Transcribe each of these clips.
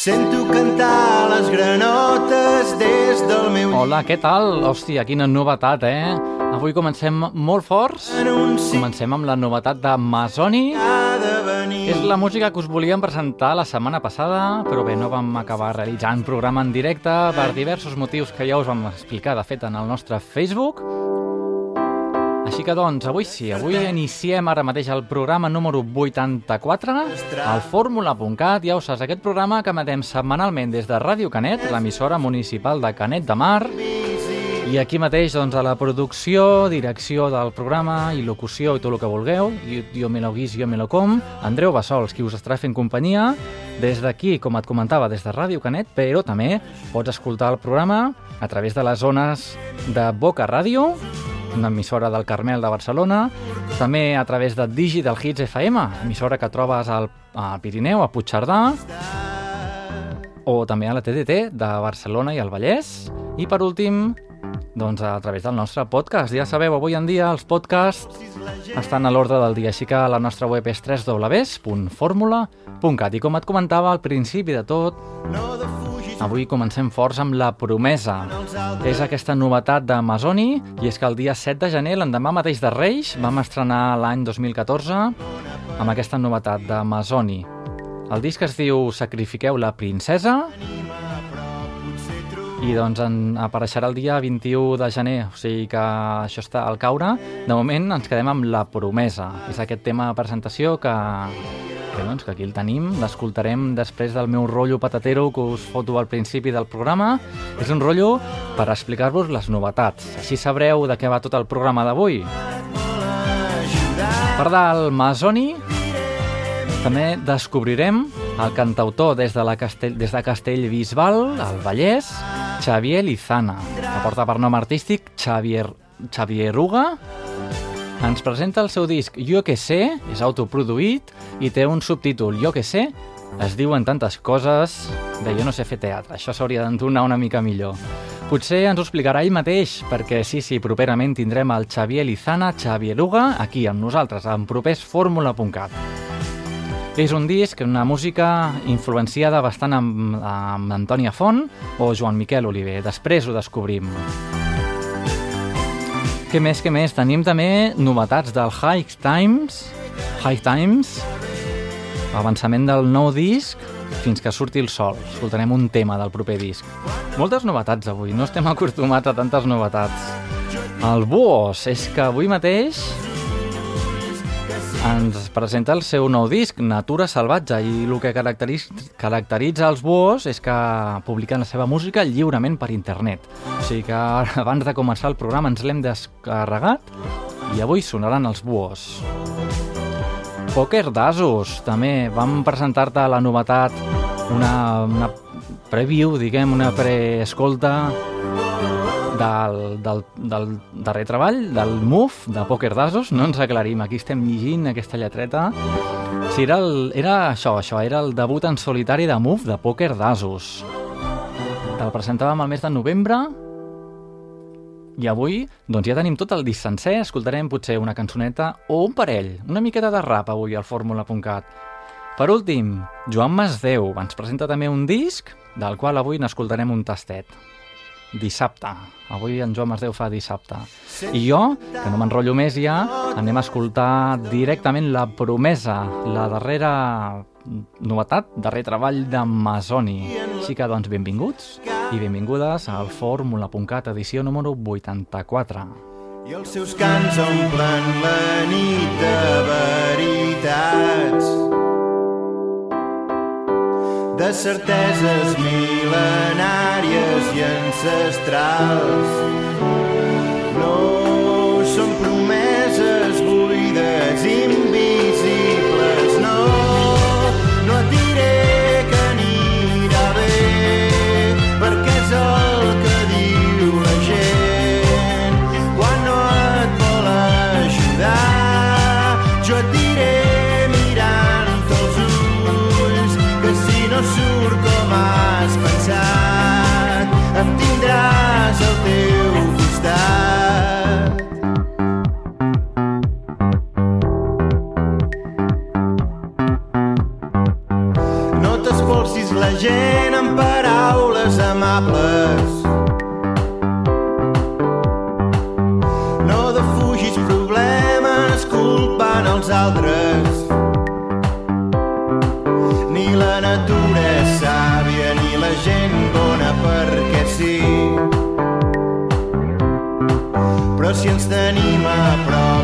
Sento cantar les granotes des del meu Hola, què tal? Hòstia, quina novetat, eh? Avui comencem molt forts. Comencem amb la novetat de Masoni. És la música que us volíem presentar la setmana passada, però bé, no vam acabar realitzant programa en directe per diversos motius que ja us vam explicar, de fet, en el nostre Facebook. Així que, doncs, avui sí, avui iniciem ara mateix el programa número 84 al fórmula.cat. Ja ho saps, aquest programa que emetem setmanalment des de Ràdio Canet, l'emissora municipal de Canet de Mar, i aquí mateix, doncs, a la producció, direcció del programa i locució i tot el que vulgueu, jo, jo me lo guis, jo me lo com, Andreu Bassols, qui us estarà fent companyia, des d'aquí, com et comentava, des de Ràdio Canet, però també pots escoltar el programa a través de les zones de Boca Ràdio, una emissora del Carmel de Barcelona, també a través de Digital Hits FM, emissora que trobes al, al Pirineu, a Puigcerdà, o també a la TDT de Barcelona i el Vallès. I per últim, doncs a través del nostre podcast. Ja sabeu, avui en dia els podcasts estan a l'ordre del dia, així que la nostra web és www.formula.cat. I com et comentava al principi de tot, avui comencem forts amb La Promesa. És aquesta novetat de Masoni, i és que el dia 7 de gener, l'endemà mateix de Reis, vam estrenar l'any 2014 amb aquesta novetat de Masoni. El disc es diu Sacrifiqueu la princesa i doncs en, apareixerà el dia 21 de gener, o sigui que això està al caure. De moment ens quedem amb La Promesa. És aquest tema de presentació que, que, doncs, que aquí el tenim. L'escoltarem després del meu rotllo patatero que us foto al principi del programa. És un rotllo per explicar-vos les novetats. Així sabreu de què va tot el programa d'avui. Per del Masoni també descobrirem el cantautor des de, la Castell, des de Castellbisbal, al Vallès, Xavier Lizana, que porta per nom artístic Xavier, Xavier Ruga. Ens presenta el seu disc Jo que sé, és autoproduït i té un subtítol Jo que sé, es diuen tantes coses de jo no sé fer teatre, això s'hauria d'entonar una mica millor. Potser ens ho explicarà ell mateix, perquè sí, sí, properament tindrem el Xavier Lizana, Xavier Ruga, aquí amb nosaltres, en propers fórmula.cat. És un disc, una música influenciada bastant amb, amb Antònia Font o Joan Miquel Oliver. Després ho descobrim. Què més, què més? Tenim també novetats del High Times, High Times, avançament del nou disc fins que surti el sol. Escoltarem un tema del proper disc. Moltes novetats avui, no estem acostumats a tantes novetats. El Buos, és que avui mateix ens presenta el seu nou disc, Natura Salvatge, i el que caracteritza, els Buos és que publiquen la seva música lliurement per internet. O sigui que abans de començar el programa ens l'hem descarregat i avui sonaran els Buos. Poker d'Asos, també vam presentar-te la novetat, una, una preview, diguem, una preescolta del, del, del darrer treball, del MUF, de Poker d'Asos, no ens aclarim, aquí estem llegint aquesta lletreta. Sí, era, el, era això, això, era el debut en solitari de MUF de Poker d'Asos. Te'l presentàvem al mes de novembre i avui doncs ja tenim tot el disc sencer, escoltarem potser una cançoneta o un parell, una miqueta de rap avui al fórmula.cat. Per últim, Joan Masdeu ens presenta també un disc del qual avui n'escoltarem un tastet dissabte. Avui en Joan Masdeu fa dissabte. I jo, que no m'enrotllo més ja, anem a escoltar directament La Promesa, la darrera novetat, darrer treball de Masoni. Així que, doncs, benvinguts i benvingudes al Fórmula.cat, edició número 84. i els seus cants omplen la nit de veritats de certeses mil·lenàries i ancestrals. No són promeses gent amb paraules amables. No defugis problemes culpant els altres. Ni la natura és sàvia, ni la gent bona perquè sí. Però si ens tenim a prop,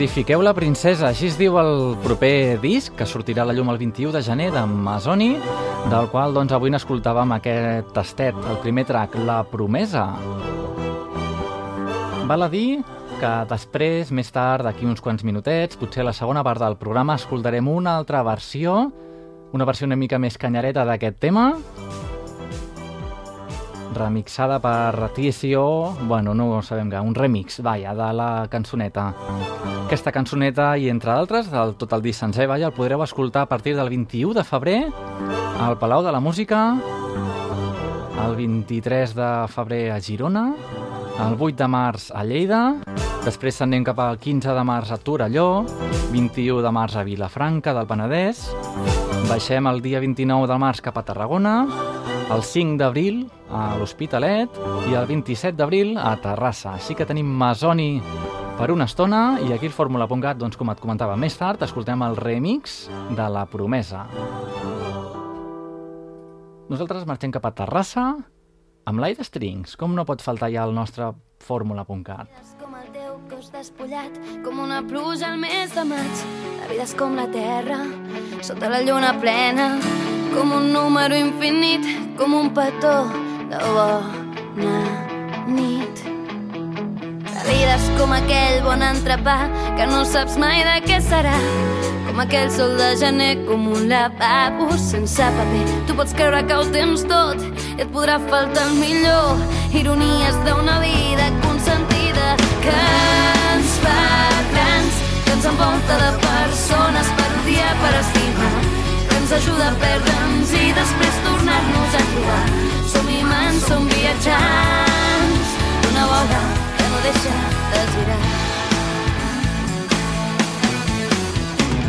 Sacrifiqueu la princesa, així es diu el proper disc, que sortirà a la llum el 21 de gener d'Amazoni, del qual doncs, avui n'escoltàvem aquest tastet, el primer track, La Promesa. Val a dir que després, més tard, d'aquí uns quants minutets, potser a la segona part del programa, escoltarem una altra versió, una versió una mica més canyareta d'aquest tema, remixada per TSO, bueno, no sabem que, un remix, vaja, de la cançoneta. Aquesta cançoneta i entre d'altres, del tot el disc sencer, vaja, el podreu escoltar a partir del 21 de febrer al Palau de la Música, el 23 de febrer a Girona, el 8 de març a Lleida, després anem cap al 15 de març a Torelló, 21 de març a Vilafranca del Penedès, baixem el dia 29 de març cap a Tarragona, el 5 d'abril a l'Hospitalet i el 27 d'abril a Terrassa. Així que tenim Masoni per una estona i aquí el Fórmula.cat, doncs, com et comentava més tard, escoltem el remix de La Promesa. Nosaltres marxem cap a Terrassa amb l'Aire Strings. Com no pot faltar ja el nostre Fórmula.cat? Cos despullat, com una pluja al mes de maig. La vida és com la terra, sota la lluna plena, com un número infinit, com un petó de bona nit. La vida és com aquell bon entrepà que no saps mai de què serà. Com aquell sol de gener, com un lavabo sense paper. Tu pots creure que ho tens tot i et podrà faltar el millor. Ironies d'una vida consentida que ens fa grans, que ens envolta de persones per odiar, per estimar, que ens ajuda a perdre'ns i després tornar-nos a trobar. Som imants, som viatjants d'una bola que no deixa de girar.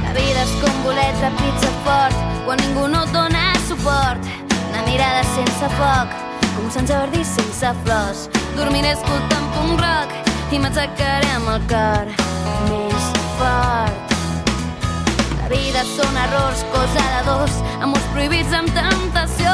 La vida és com bolet de pizza fort quan ningú no et dona suport. Una mirada sense foc, com Sant Jordi sense flors. Dormiré escoltant punk rock i m'aixecaré amb el cor més fort. La vida són errors, cosa de dos, amors prohibits amb temptació.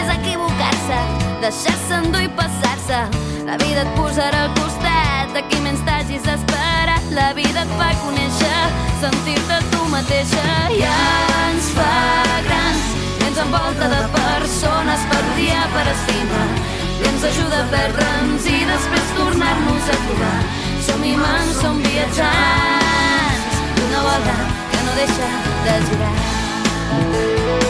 És equivocar-se, deixar-se endur i passar-se. La vida et posarà al costat de qui menys t'hagis esperat. La vida et fa conèixer, sentir-te tu mateixa. I ens fa grans, ens envolta de persones per odiar, per estimar. I ens ajuda a perdre'ns i després tornar-nos a trobar. Som imants, som viatjants d'una bola que no deixa de girar.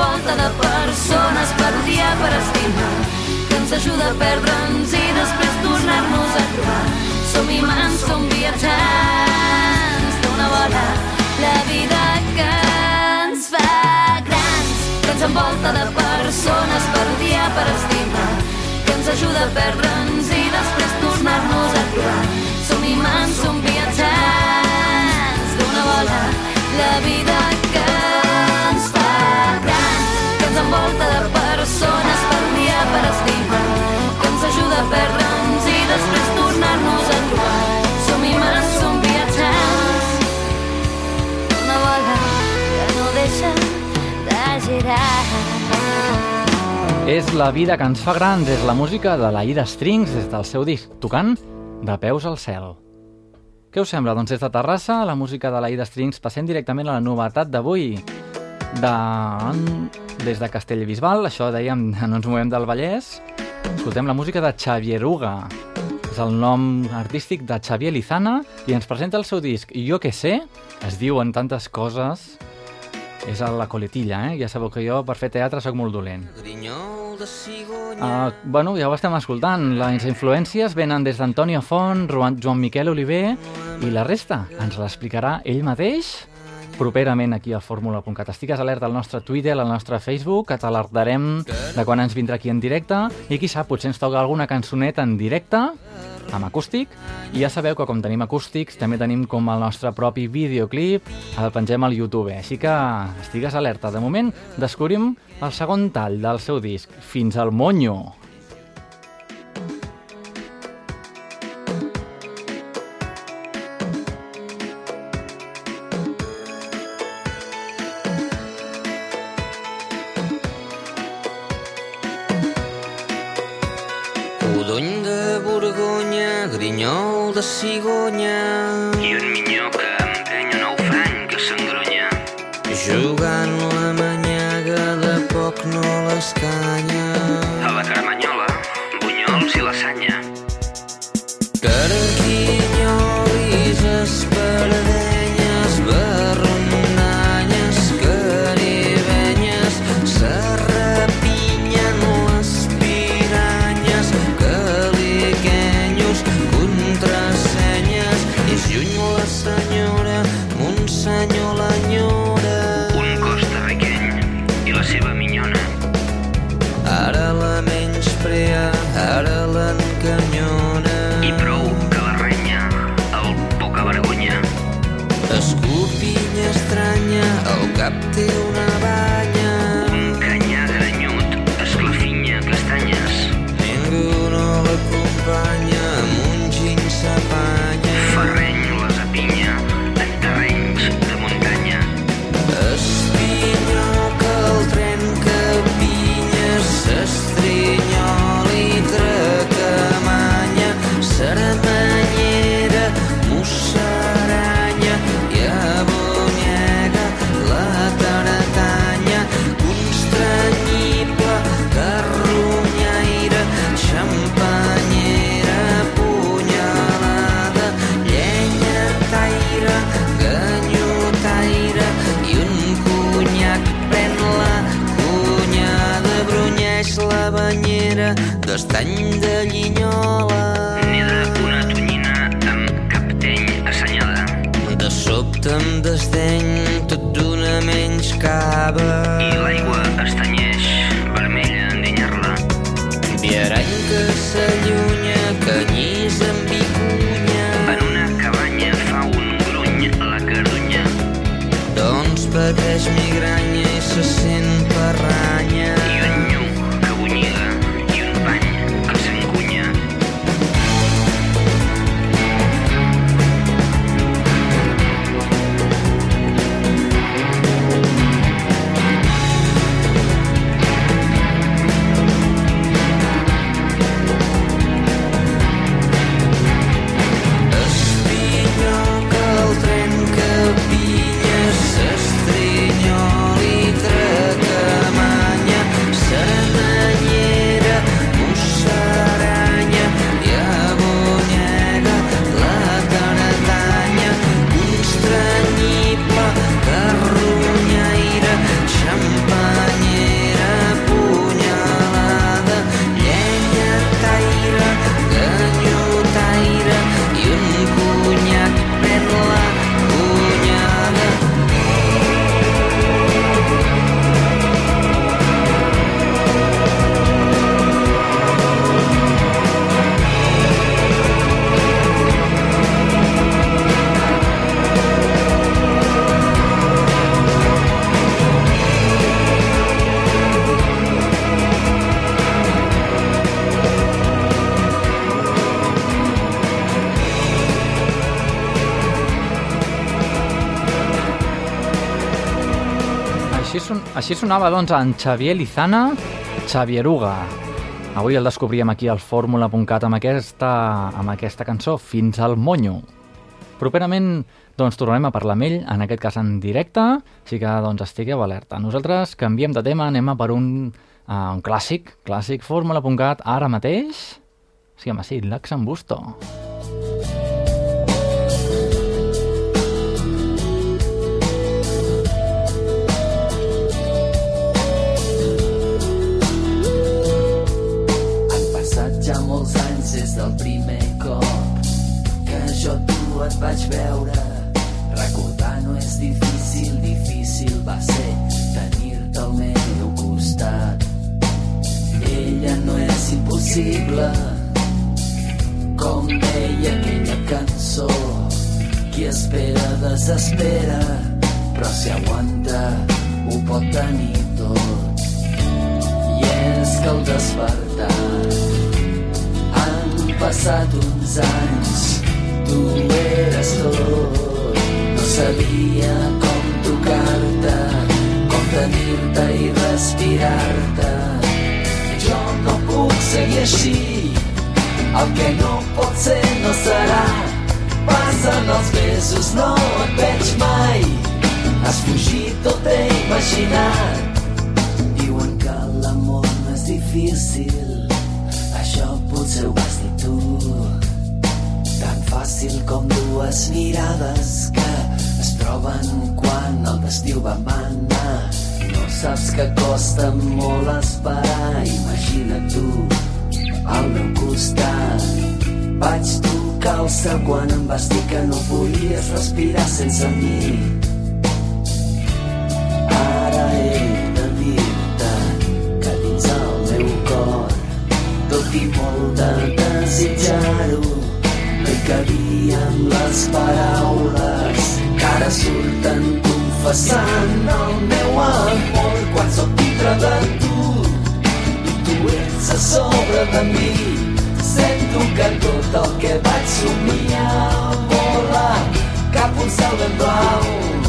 Envolta de persones per odiar, per estimar, que ens ajuda a perdre'ns i després tornar-nos a trobar. Som imants, som viatjants d'una bola, la vida que ens fa grans, que ens envolta de persones per odiar, per estimar, que ens ajuda a perdre'ns i després tornar-nos a trobar. Som imants, som viatjants d'una bola, la vida que envolta de persones per odiar, per estimar, que ens ajuda a perdre'ns i després tornar-nos a trobar. Som imants, som viatjants una bola que no deixa de girar. És la vida que ens fa grans, és la música de la Ida Strings des del seu disc, tocant de peus al cel. Què us sembla? Doncs des de Terrassa, la música de la Ida Strings, passem directament a la novetat d'avui. De... Des de Castellbisbal, això dèiem, no ens movem del Vallès, escoltem la música de Xavier Uga. És el nom artístic de Xavier Lizana i ens presenta el seu disc Jo que sé, es diuen tantes coses, és a la coletilla, eh? Ja sabeu que jo per fer teatre sóc molt dolent. Uh, bueno, ja ho estem escoltant. Les influències venen des d'Antonio Font, Joan Miquel Oliver i la resta ens l'explicarà ell mateix properament aquí a fórmula.cat. Estigues alerta al nostre Twitter, al nostre Facebook, que t'alertarem de quan ens vindrà aquí en directe i qui sap, potser ens toca alguna cançoneta en directe amb acústic i ja sabeu que com tenim acústics també tenim com el nostre propi videoclip el pengem al YouTube, així que estigues alerta. De moment descobrim el segon tall del seu disc, Fins al Monyo. Tenho Així sonava, doncs, en Xavier Lizana, Xavieruga. Avui el descobríem aquí al fórmula.cat amb, aquesta, amb aquesta cançó, Fins al Monyo. Properament, doncs, tornarem a parlar amb ell, en aquest cas en directe, així que, doncs, estigueu alerta. Nosaltres canviem de tema, anem a per un, uh, un clàssic, clàssic, fórmula.cat, ara mateix... Sí, home, sí, l'Axambusto. Han des del primer cop que jo tu et vaig veure. Recordar no és difícil, difícil va ser tenir-te al meu costat. Ella no és impossible, com deia aquella cançó. Qui espera desespera, però si aguanta ho pot tenir tot. I és que al despertar passat uns anys, tu eres tot. No sabia com tocar-te, com tenir-te i respirar-te. Jo no puc seguir així, el que no pot ser no serà. Passen els mesos, no et veig mai, has fugit o t'he imaginat. Diuen que l'amor no és difícil, potser ho vas dir tu. Tan fàcil com dues mirades que es troben quan el destí va manar. No saps que costa molt esperar, imagina tu al meu costat. Vaig tocar el cel quan em vas dir que no podies respirar sense mi. I molt de desitjar-ho. No hi cabien les paraules que ara surten confessant el meu amor. Quan sóc dintre de tu i tu ets a sobre de mi. Sento que tot el que vaig somiar vola cap un cel ben blau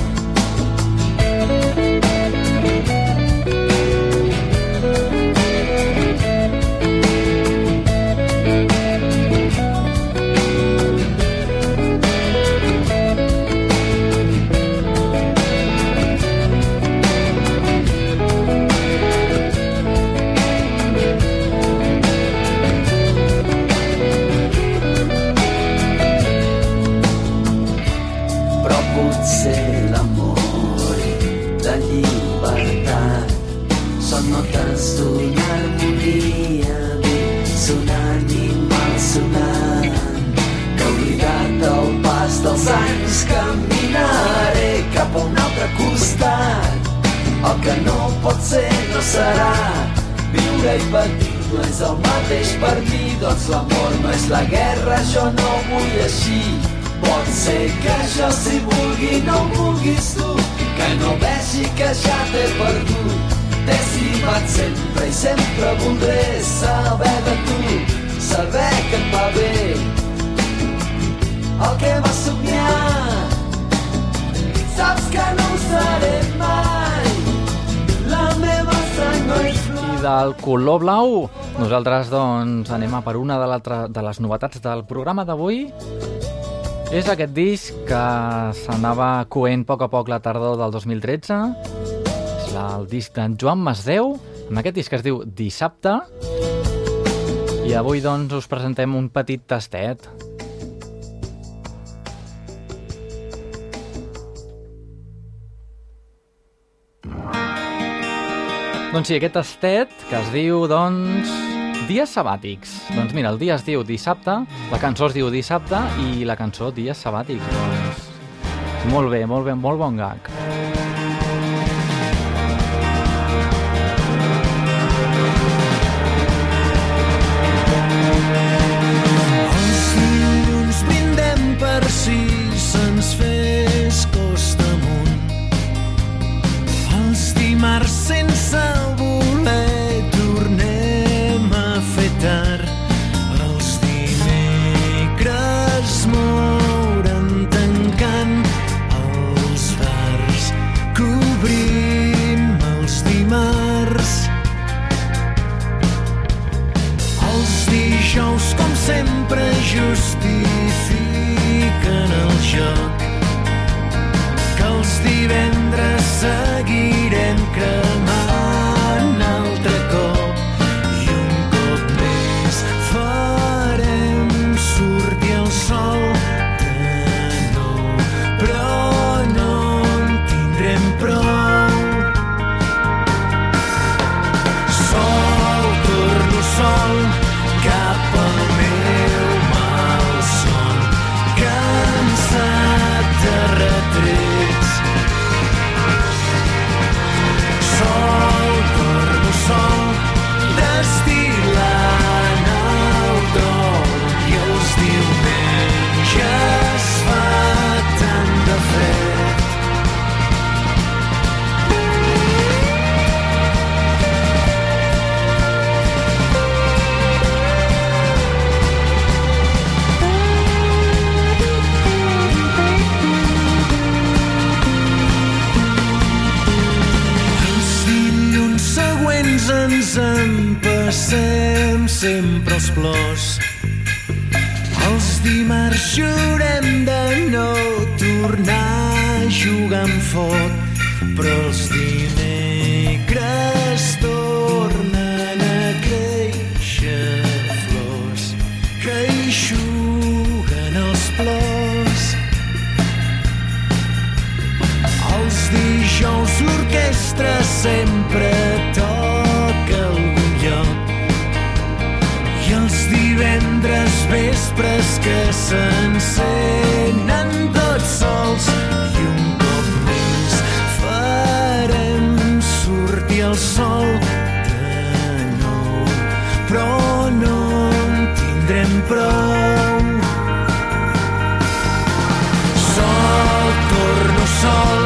no pot ser no serà viure i patir no és el mateix per mi doncs l'amor no és la guerra jo no vull així Pot ser que jo si vulgui no ho vulguis tu, que no vegi que ja t'he perdut. T'he estimat sempre i sempre voldré saber de tu, saber que et va bé. El que vas somiar, saps que no ho seré mai. Del color blau, nosaltres doncs anem a per una de, de les novetats del programa d'avui. És aquest disc que s'anava coent a poc a poc la tardor del 2013. És el disc d'en Joan Masdeu, amb aquest disc que es diu Dissabte. I avui doncs us presentem un petit tastet. Doncs sí, aquest tastet que es diu, doncs, Dies sabàtics. Doncs mira, el dia es diu dissabte, la cançó es diu dissabte i la cançó Dies sabàtics. Doncs, molt bé, molt bé, molt bon gag. mar sense voler tornem a fer tard. Els dimecres moren tancant els bars cobrim els dimarts. Els dijous com sempre justifiquen el joc. Sempre tindrem prou sol, torno sol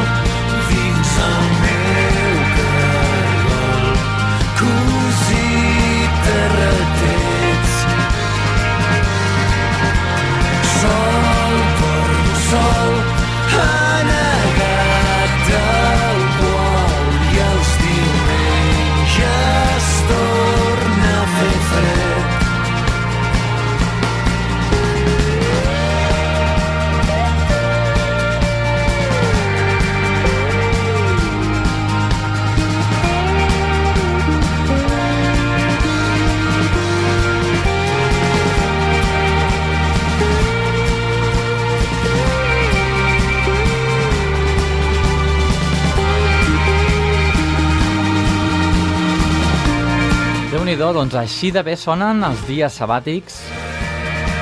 nhi doncs així de bé sonen els dies sabàtics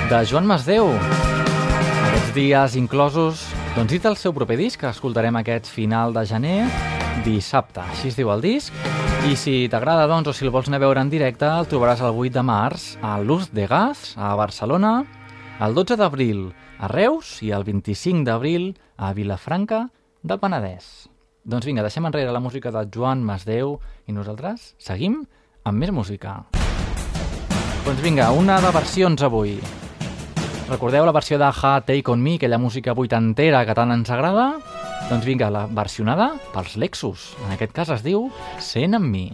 de Joan Masdeu. Aquests dies inclosos, doncs dit el seu proper disc, que escoltarem aquest final de gener, dissabte, així es diu el disc. I si t'agrada, doncs, o si el vols anar a veure en directe, el trobaràs el 8 de març a Luz de Gas, a Barcelona, el 12 d'abril a Reus i el 25 d'abril a Vilafranca del Penedès. Doncs vinga, deixem enrere la música de Joan Masdeu i nosaltres seguim amb més música. Doncs vinga, una de versions avui. Recordeu la versió de Ha Take On Me, aquella música vuitantera que tant ens agrada? Doncs vinga, la versionada pels Lexus. En aquest cas es diu Sent amb mi.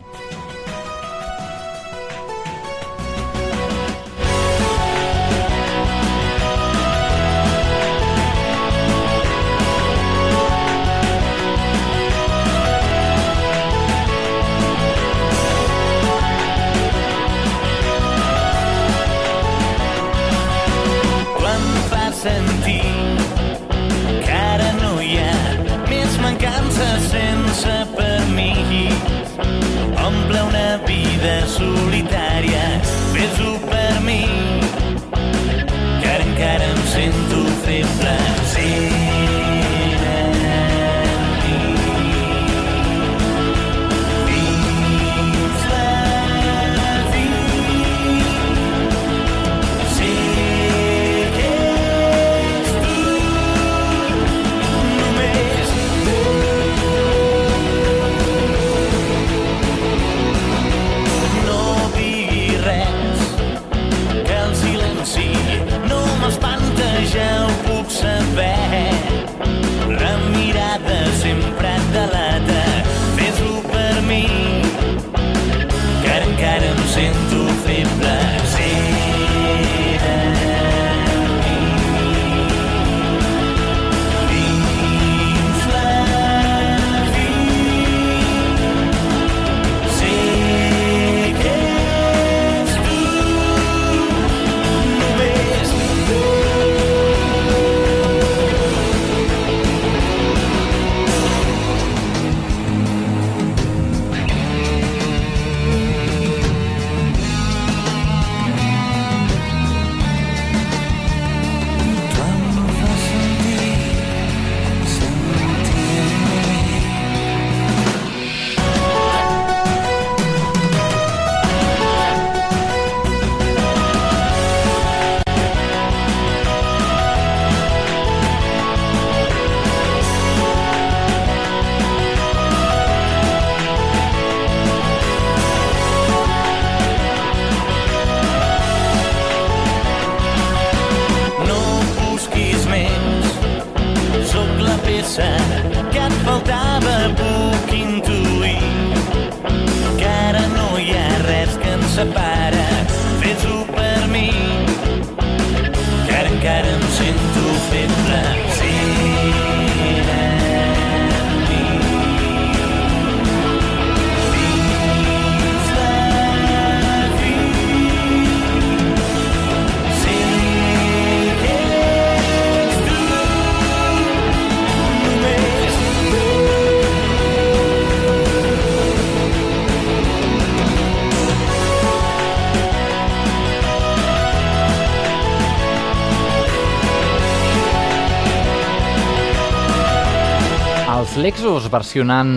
Lexus versionant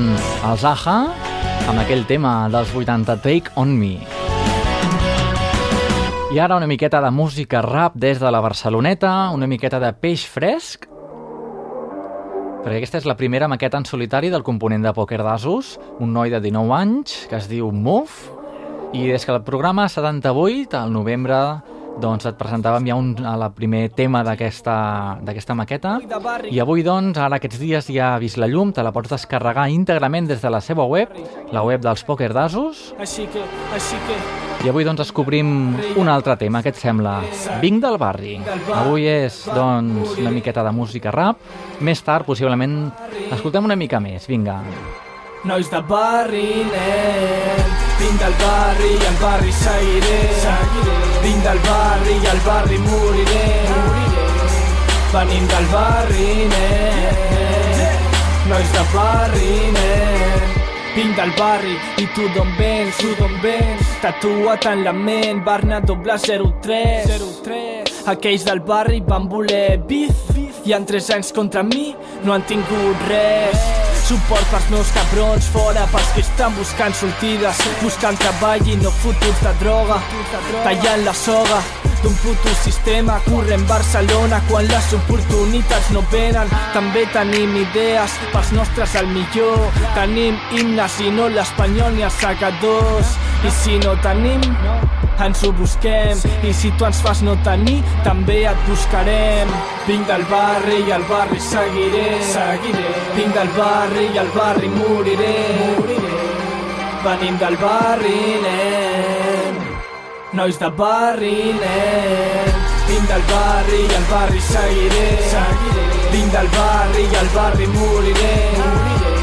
els Aja amb aquell tema dels 80 Take On Me. I ara una miqueta de música rap des de la Barceloneta, una miqueta de peix fresc, perquè aquesta és la primera maqueta en solitari del component de pòquer d'Asus, un noi de 19 anys que es diu Move, i des que el programa 78, al novembre, doncs et presentàvem ja un, el primer tema d'aquesta maqueta. I avui doncs, ara aquests dies ja ha vist la llum, te la pots descarregar íntegrament des de la seva web, la web dels pòquer d'Asus. Així que, així que... i avui doncs descobrim un altre tema, què et sembla? Vinc del barri. Avui és doncs una miqueta de música rap, més tard possiblement escoltem una mica més, vinga. Nois de barri, nen Vinc del barri i al barri seguiré, seguiré. Vinc del barri i al barri moriré, moriré. Venim del barri, nen. Nois de barri, nen. Vinc del barri i tu d'on vens, tu d'on vens. Tatuat en la ment, Barna doble 03 03 Aquells del barri van voler bif i en tres anys contra mi no han tingut res Suport pels meus cabrons, fora pels que estan buscant sortides. Buscant treball i no futurs de droga. Tallant la soga d'un puto sistema. Corrent Barcelona quan les oportunitats no venen. També tenim idees pels nostres al millor. Tenim himnes i no l'espanyol ni els segadors. I si no tenim ens ho busquem i si tu ens fas no tenir també et buscarem. Vinc del barri i al barri seguiré. Seguiré. Vinc del barri i al barri moriré. Moriré. Venim del barri nen. Nois de barri, nen. Vinc del barri i al barri seguiré, seguiré. Vinc del barri i al barri moriré, moriré.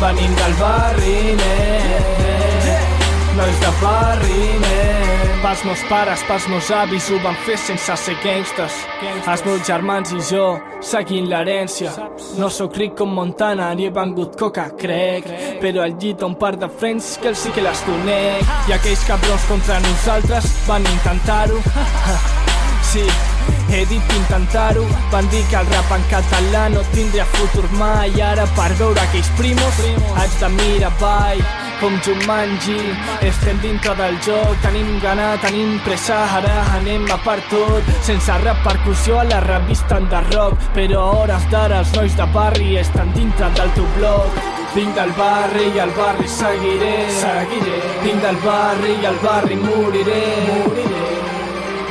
Venim del barri, nen. Nois de barri, nen Pels meus pares, pels meus avis ho van fer sense ser gangsters. Els meus germans i jo seguint l'herència. No sóc ric com Montana ni he vengut coca, crec. Però al llit un par de friends que els sí que les conec. I aquells cabrons contra nosaltres van intentar-ho. Sí, he dit intentar-ho. Van dir que el rap en català no tindria futur mai. Ara per veure aquells primos haig de mirar avall com Jumanji. Estem dintre del joc, tenim gana, tenim pressa. Ara anem a per tot Sense repercussió a la revista de rock Però a hores d'ara els nois de barri estan dintre del teu blog Vinc del barri i al barri seguiré, seguiré. Vinc del barri i al barri moriré, moriré.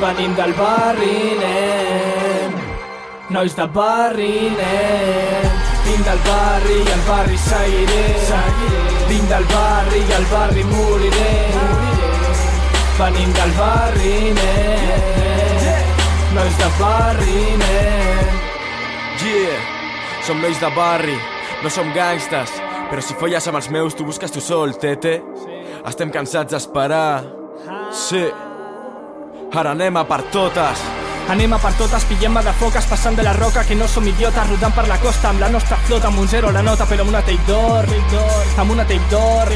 Venim del barri, nen. Nois de barri, nen. Vinc del barri i al barri seguiré, seguiré. Vinc del barri i al barri moriré. Venim del barri, nen Nois de barri, nen Yeah, som nois de barri, no som gangstes, però si folles amb els meus tu busques tu sol, tete. Estem cansats d'esperar. Sí. Ara anem a per totes. Anem a per totes, pillem de foques passant de la roca que no som idiotes rodant per la costa amb la nostra flota amb un zero a la nota però amb una tape d'or amb una tape d'or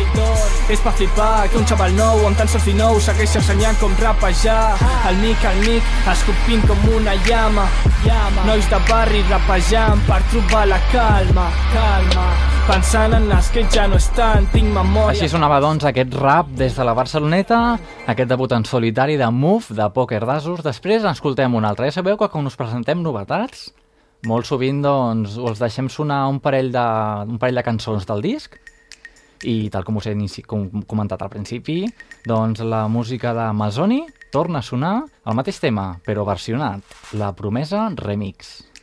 és pa flipar que un xaval nou amb tan sols 19 segueix ensenyant com rapejar el mic al mic escopint com una llama. Nois de barri rapejant per trobar la calma calma pensant en les que ja no estan tinc memòria Així sonava, doncs, aquest rap des de la Barceloneta, aquest debut en solitari de Move, de Poker d'Asos. Després en escoltem un altre. Ja sabeu que quan us presentem novetats, molt sovint doncs, us deixem sonar un parell de, un parell de cançons del disc i tal com us he comentat al principi, doncs la música de Masoni torna a sonar el mateix tema, però versionat, La promesa remix.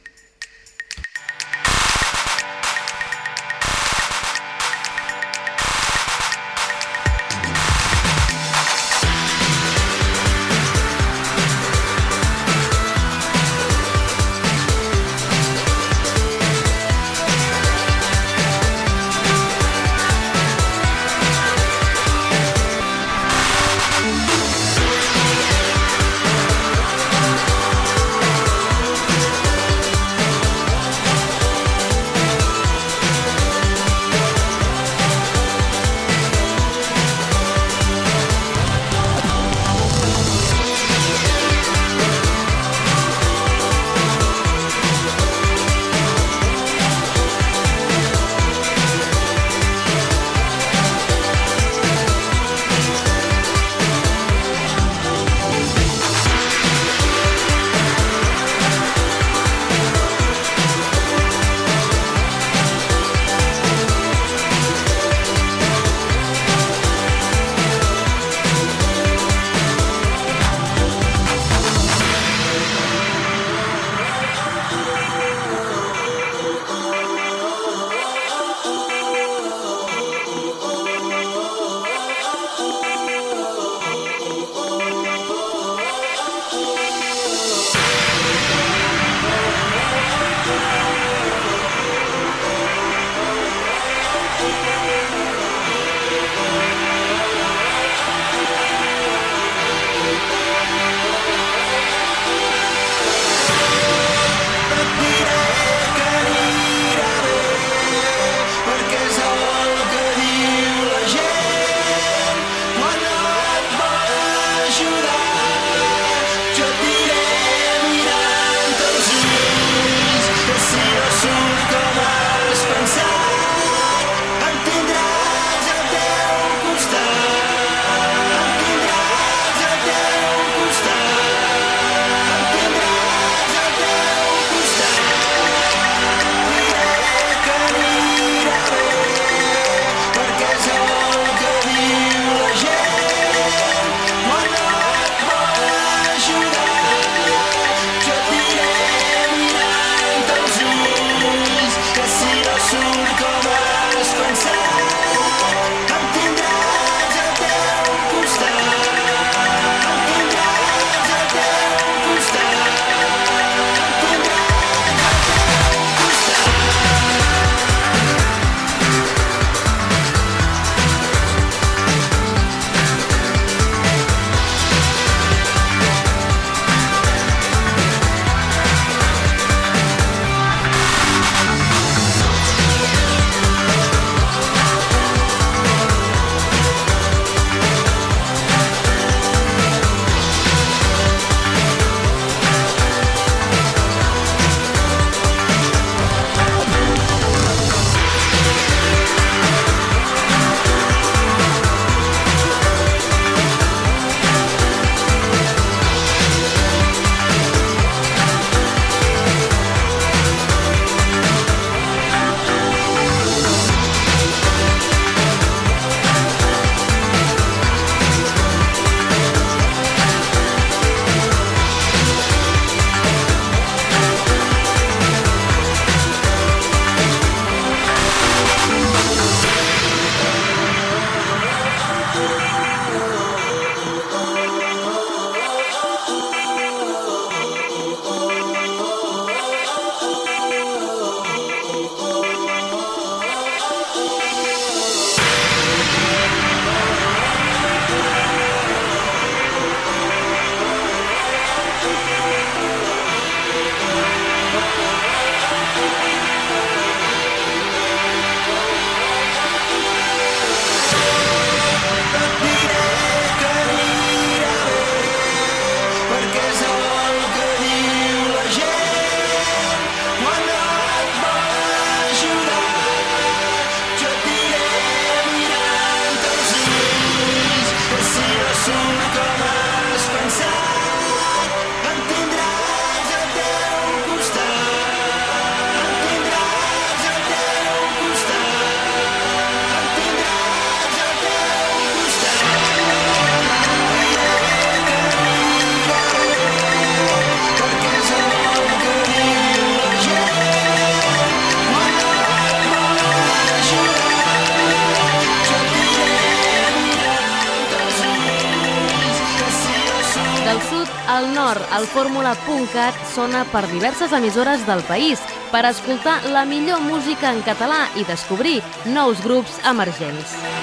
Nord, el fórmula.cat sona per diverses emissores del país per escoltar la millor música en català i descobrir nous grups emergents.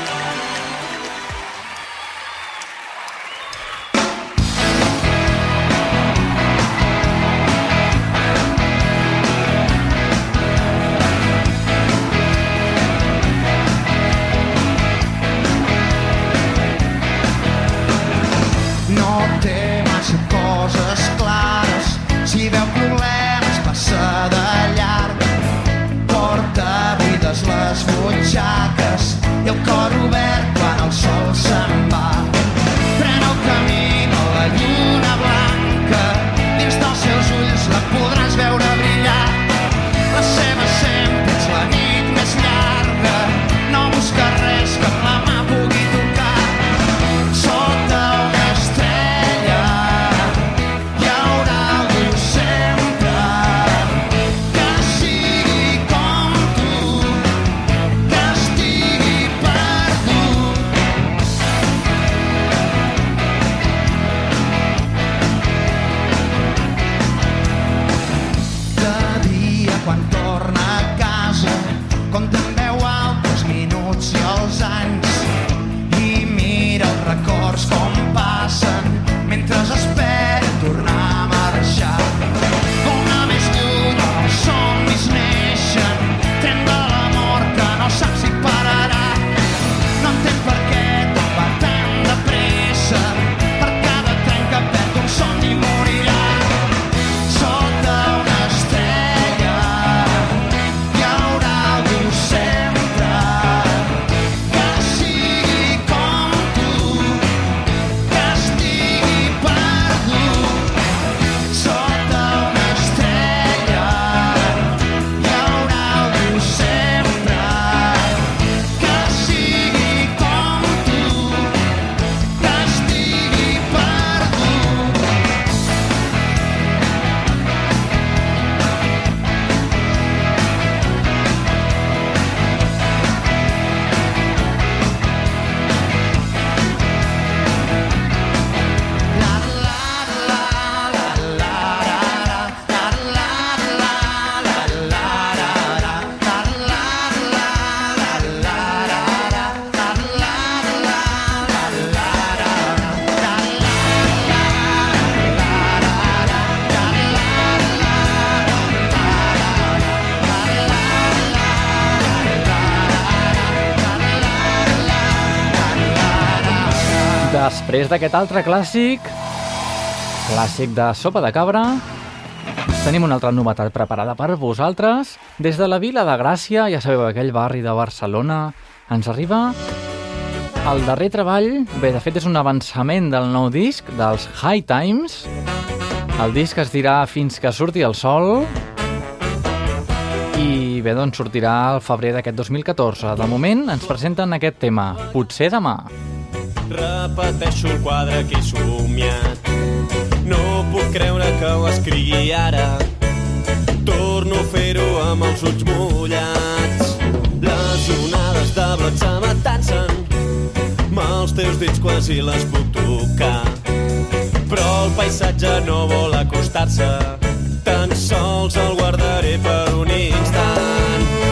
Després d'aquest altre clàssic, clàssic de sopa de cabra, tenim una altra novetat preparada per vosaltres. Des de la Vila de Gràcia, ja sabeu, aquell barri de Barcelona, ens arriba el darrer treball. Bé, de fet, és un avançament del nou disc, dels High Times. El disc es dirà Fins que surti el sol i bé, doncs sortirà al febrer d'aquest 2014. De moment ens presenten aquest tema, Potser demà. Repeteixo el quadre que he somiat. No puc creure que ho escrigui ara. Torno a fer-ho amb els ulls mullats. Les onades de blat se m'atansen. Amb els teus dits quasi les puc tocar. Però el paisatge no vol acostar-se. Tan sols el guardaré per un instant.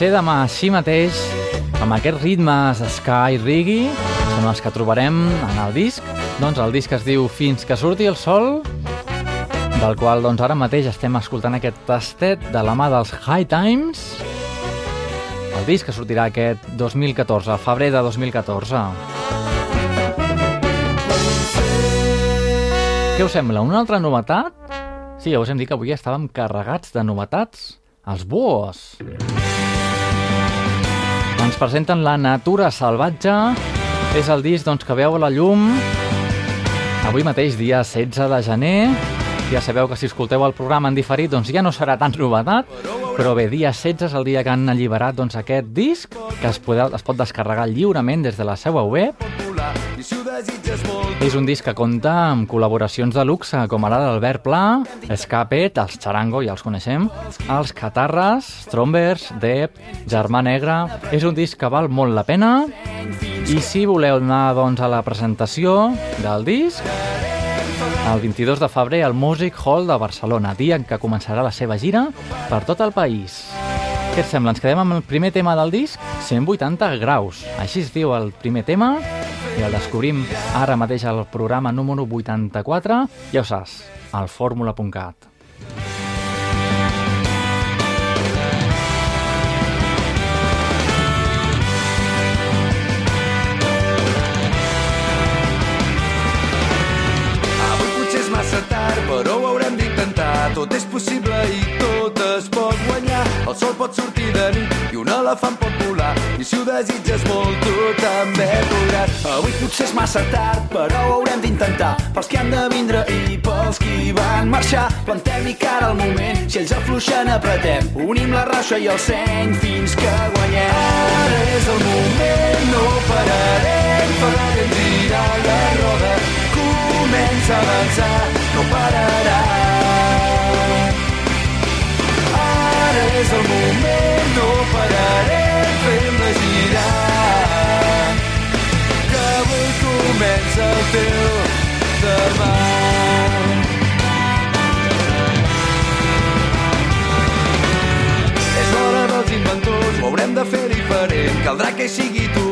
Potser demà així mateix, amb aquests ritmes Sky Reggae, són els que trobarem en el disc. Doncs el disc es diu Fins que surti el sol, del qual doncs, ara mateix estem escoltant aquest tastet de la mà dels High Times. El disc que sortirà aquest 2014, al febrer de 2014. Què us sembla? Una altra novetat? Sí, ja us hem dit que avui estàvem carregats de novetats. Els Boos. Ens presenten La natura salvatge. És el disc doncs, que veu la llum avui mateix, dia 16 de gener. Ja sabeu que si escolteu el programa en diferit doncs ja no serà tan novetat, però bé, dia 16 és el dia que han alliberat doncs, aquest disc, que es, podeu, es pot descarregar lliurement des de la seva web. És un disc que compta amb col·laboracions de luxe, com ara l'Albert Pla, Escapet, els Charango, ja els coneixem, els Catarres, Strombers, Depp, Germà Negre... És un disc que val molt la pena i si voleu anar doncs, a la presentació del disc, el 22 de febrer al Music Hall de Barcelona, dia en què començarà la seva gira per tot el país. Què et sembla? Ens quedem amb el primer tema del disc? 180 graus. Així es diu el primer tema i el descobrim ara mateix al programa número 84, ja ho saps, al fórmula.cat. Tard, però ho haurem d'intentar. Tot és possible i tot es pot guanyar. El sol pot sortir de nit i un elefant pot. I si ho desitges molt, tu també podràs. Avui potser és massa tard, però ho haurem d'intentar. Pels que han de vindre i pels qui van marxar. Plantem-hi cara al moment, si ells afluixen apretem. Unim la raixa i el seny fins que guanyem. Ara és el moment, no pararem, farem girar la roda. Comença a avançar, no pararà. Ara és el moment, no pararem, comença el teu demà. És l'hora dels inventors, ho haurem de fer diferent. Caldrà que sigui tothom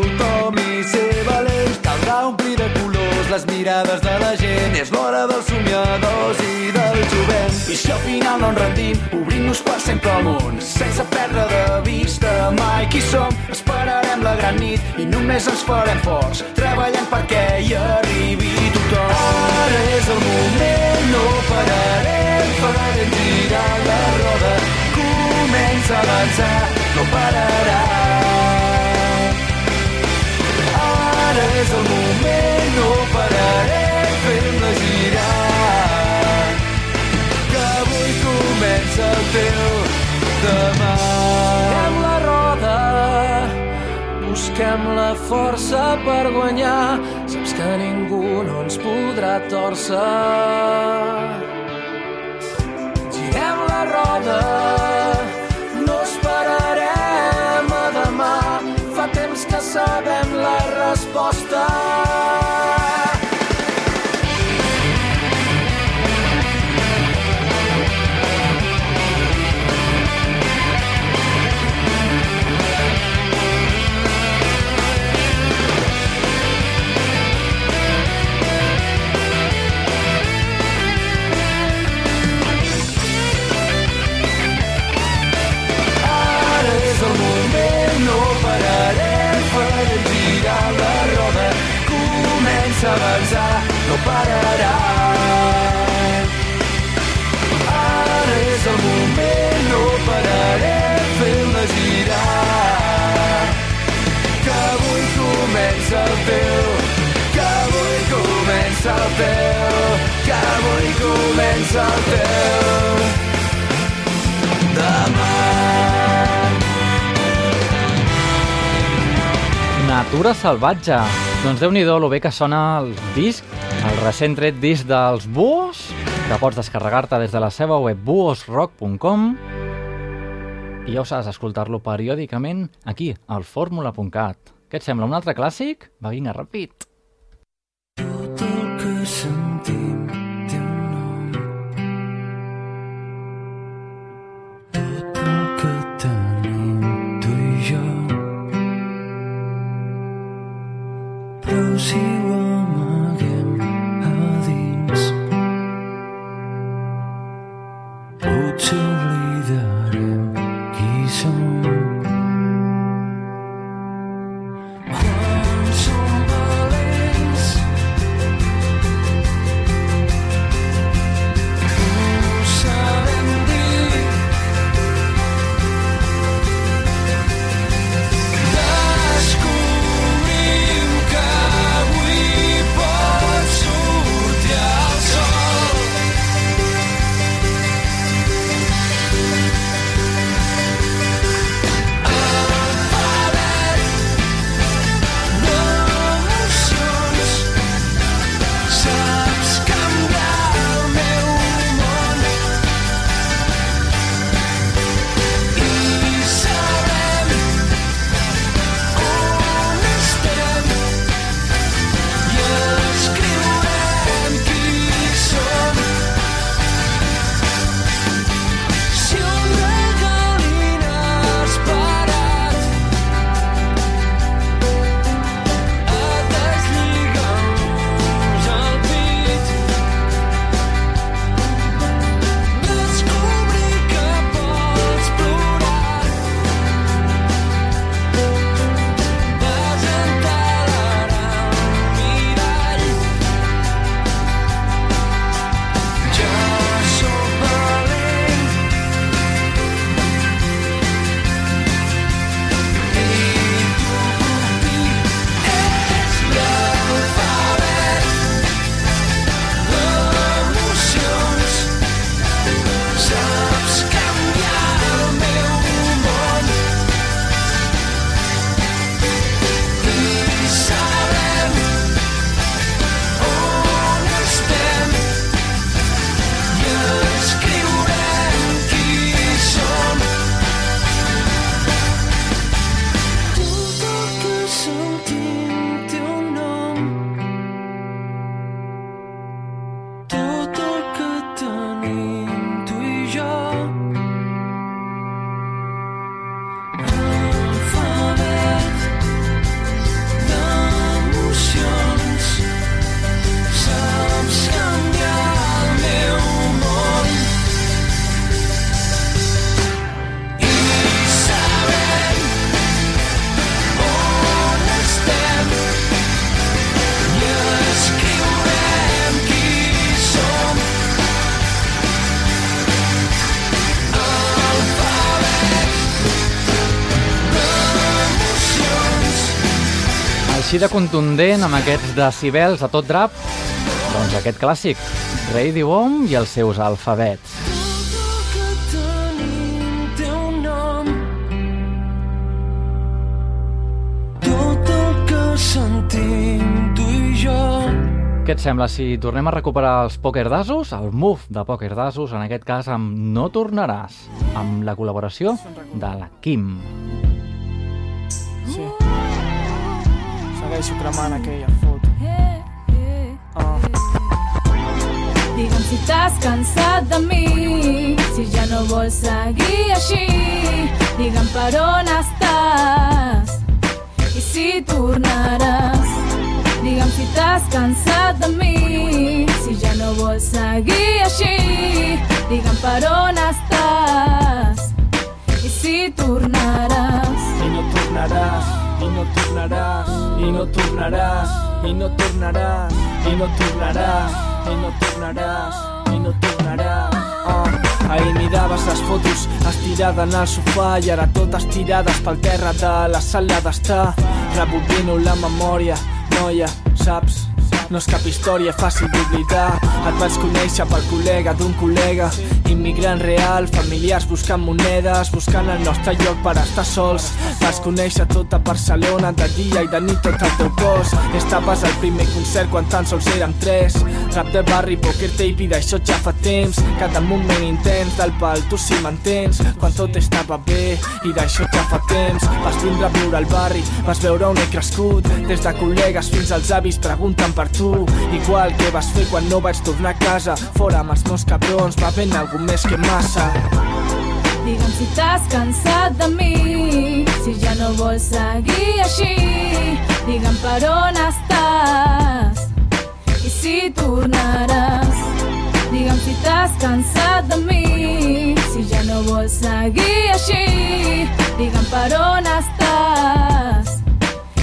colors les mirades de la gent. És l'hora dels somiadors i del jovent. I si al final no ens rendim, obrim-nos per sempre al món. Sense perdre de vista mai qui som. Esperarem la gran nit i només ens farem forts. Treballant perquè hi arribi tothom. Ara és el moment, no pararem. Farem girar la roda. Comença a avançar, no pararà. Ara és el moment, no pararem, fem-la girar. Que avui comença el teu demà. Fem la roda, busquem la força per guanyar. Saps que ningú no ens podrà torcer. Girem la roda, resposta. Pararà. Ara és el moment, no pararem, fem-la girar. Que avui comença el teu, que avui comença el teu, que avui comença el teu. Demà. Natura salvatge. Doncs déu nhi lo bé que sona el disc, el recent tret disc dels Buos, que pots descarregar-te des de la seva web buosrock.com i ja ho saps, escoltar-lo periòdicament aquí, al fórmula.cat. Què et sembla, un altre clàssic? Va, vinga, ràpid. Tot el que sentim té un nom. Tot el que tenim tu i jo. Però si Així de contundent amb aquests decibels a tot drap, doncs aquest clàssic, Radio Bomb i els seus alfabets. Què et sembla si tornem a recuperar els Poker Dasos, el move de Poker Dasos, en aquest cas amb No tornaràs, amb la col·laboració de la Kim. Segueixo cremant aquella foto. Ah. Digue'm si t'has cansat de mi, si ja no vols seguir així. Digue'm per on estàs i si tornaràs. Digue'm si t'has cansat de mi, si ja no vols seguir així. Digue'm per on estàs i si tornaràs. I no tornaràs, i no tornaràs, i no tornaràs, i no tornaràs, i no tornaràs, i no tornaràs, i no tornaràs. Ah, ahir miraves les fotos estirada en el sofà i ara totes tirades pel terra de la sala d'estar. Rebobino la memòria, noia, saps? No és cap història fàcil d'oblidar. Et vaig conèixer pel col·lega d'un col·lega. Immigrant real, familiars buscant monedes Buscant el nostre lloc per estar sols. Vas conèixer tota Barcelona de dia i de nit tot el teu cos. Estaves al primer concert quan tan sols érem tres. Rap de barri, poker tape i d'això ja fa temps. Cada moment intens del pal, tu si m'entens. Quan tot estava bé i d'això ja fa temps. Vas vindre a viure al barri, vas veure on he crescut Des de col·legues fins als avis pregunten per tu Igual que vas fer quan no vaig tornar a casa Fora amb els meus cabrons, va ben algú més que massa Digue'm si t'has cansat de mi, si ja no vols seguir així. Digue'm per on estàs i si tornaràs. Digue'm si t'has cansat de mi, si ja no vols seguir així. Digue'm per on estàs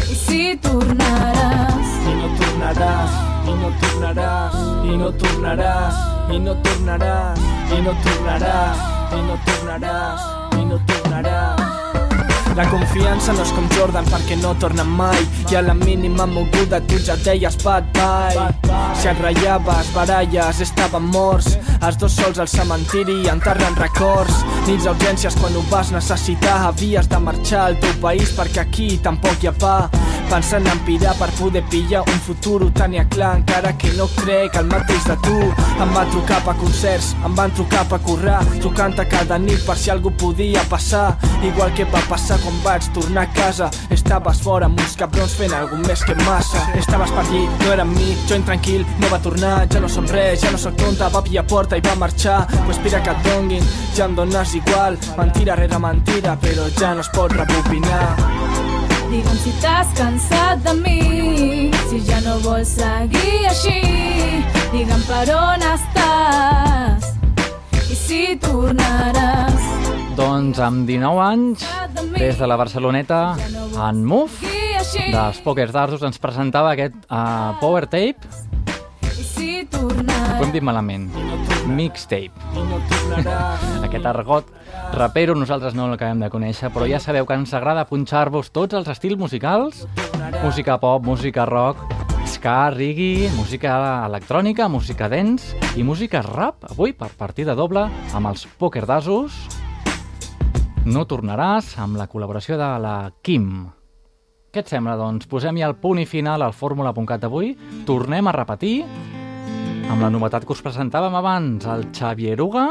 i si tornaràs. I no tornaràs, i no tornaràs, i no tornaràs, i no tornaràs, i no tornaràs, i no tornaràs, i no tornaràs. La confiança no és com Jordan perquè no tornen mai. I a la mínima moguda tu ja deies bad bye. Si et rallaves, baralles, estaven morts. Els dos sols al cementiri enterren records. Nits a urgències quan ho vas necessitar. Havies de marxar al teu país perquè aquí tampoc hi ha pa. Pensant en pirar per poder pillar un futur ho tenia clar encara que no crec el mateix de tu. Em va trucar pa concerts, em van trucar pa currar trucant a cada nit per si algú podia passar. Igual que va passar quan vaig tornar a casa. Estaves fora amb uns cabrons fent algun més que massa. Estaves per allí, no era amb mi, jo intranquil. No va tornar, ja no som res, ja no soc tonta. Va pillar porta i va marxar. Pues mira que et donguin, ja em dones igual. Mentira rere mentira, però ja no es pot rebobinar. Digue'm si t'has cansat de mi, si ja no vols seguir així. Digue'm per on estàs i si tornaràs. Doncs amb 19 anys, des de la Barceloneta, en Move, dels Pokers d'Arsos, ens presentava aquest uh, Power Tape. Ho hem dit malament. Mixtape. Aquest argot rapero nosaltres no l'acabem de conèixer, però ja sabeu que ens agrada punxar-vos tots els estils musicals. Música pop, música rock, ska, reggae, música electrònica, música dance i música rap, avui per partida doble amb els Poker d'Asos. No tornaràs amb la col·laboració de la Kim. Què et sembla, doncs? Posem ja el punt i final al fórmula.cat d'avui. Tornem a repetir amb la novetat que us presentàvem abans, el Xavier Uga,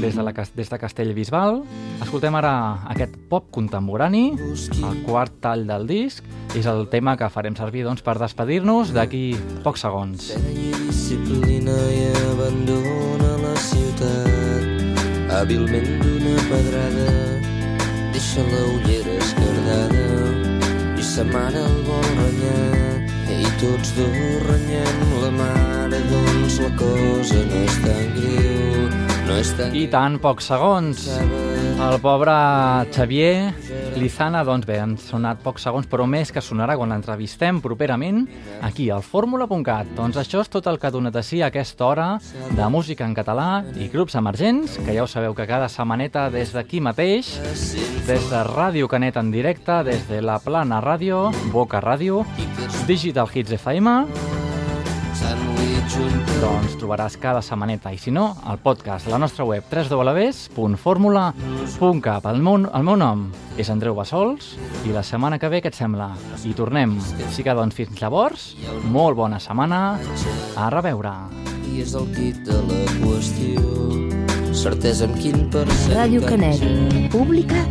des de, la, des de Castellbisbal. Escoltem ara aquest pop contemporani, el quart tall del disc, és el tema que farem servir doncs, per despedir-nos d'aquí pocs segons. disciplina i abandona la ciutat hàbilment d'una pedrada deixa la ullera escardada i sa mare el vol renyar. I tots dos renyem la mare doncs la cosa no és tan greu no tan I tan pocs segons. El pobre Xavier Lizana, doncs bé, han sonat pocs segons, però més que sonarà quan l'entrevistem properament aquí, al fórmula.cat. Doncs això és tot el que ha donat a si aquesta hora de música en català i grups emergents, que ja ho sabeu que cada setmaneta des d'aquí mateix, des de Ràdio Canet en directe, des de la Plana Ràdio, Boca Ràdio, Digital Hits FM. Doncs trobaràs cada setmaneta i si no, el podcast la nostra web www.formula.cap el, meu, el meu nom és Andreu Bassols i la setmana que ve què et sembla? I tornem. Així que doncs fins llavors, molt bona setmana, a reveure. I és el kit de la qüestió. Certesa amb quin percent... Ràdio Canari, pública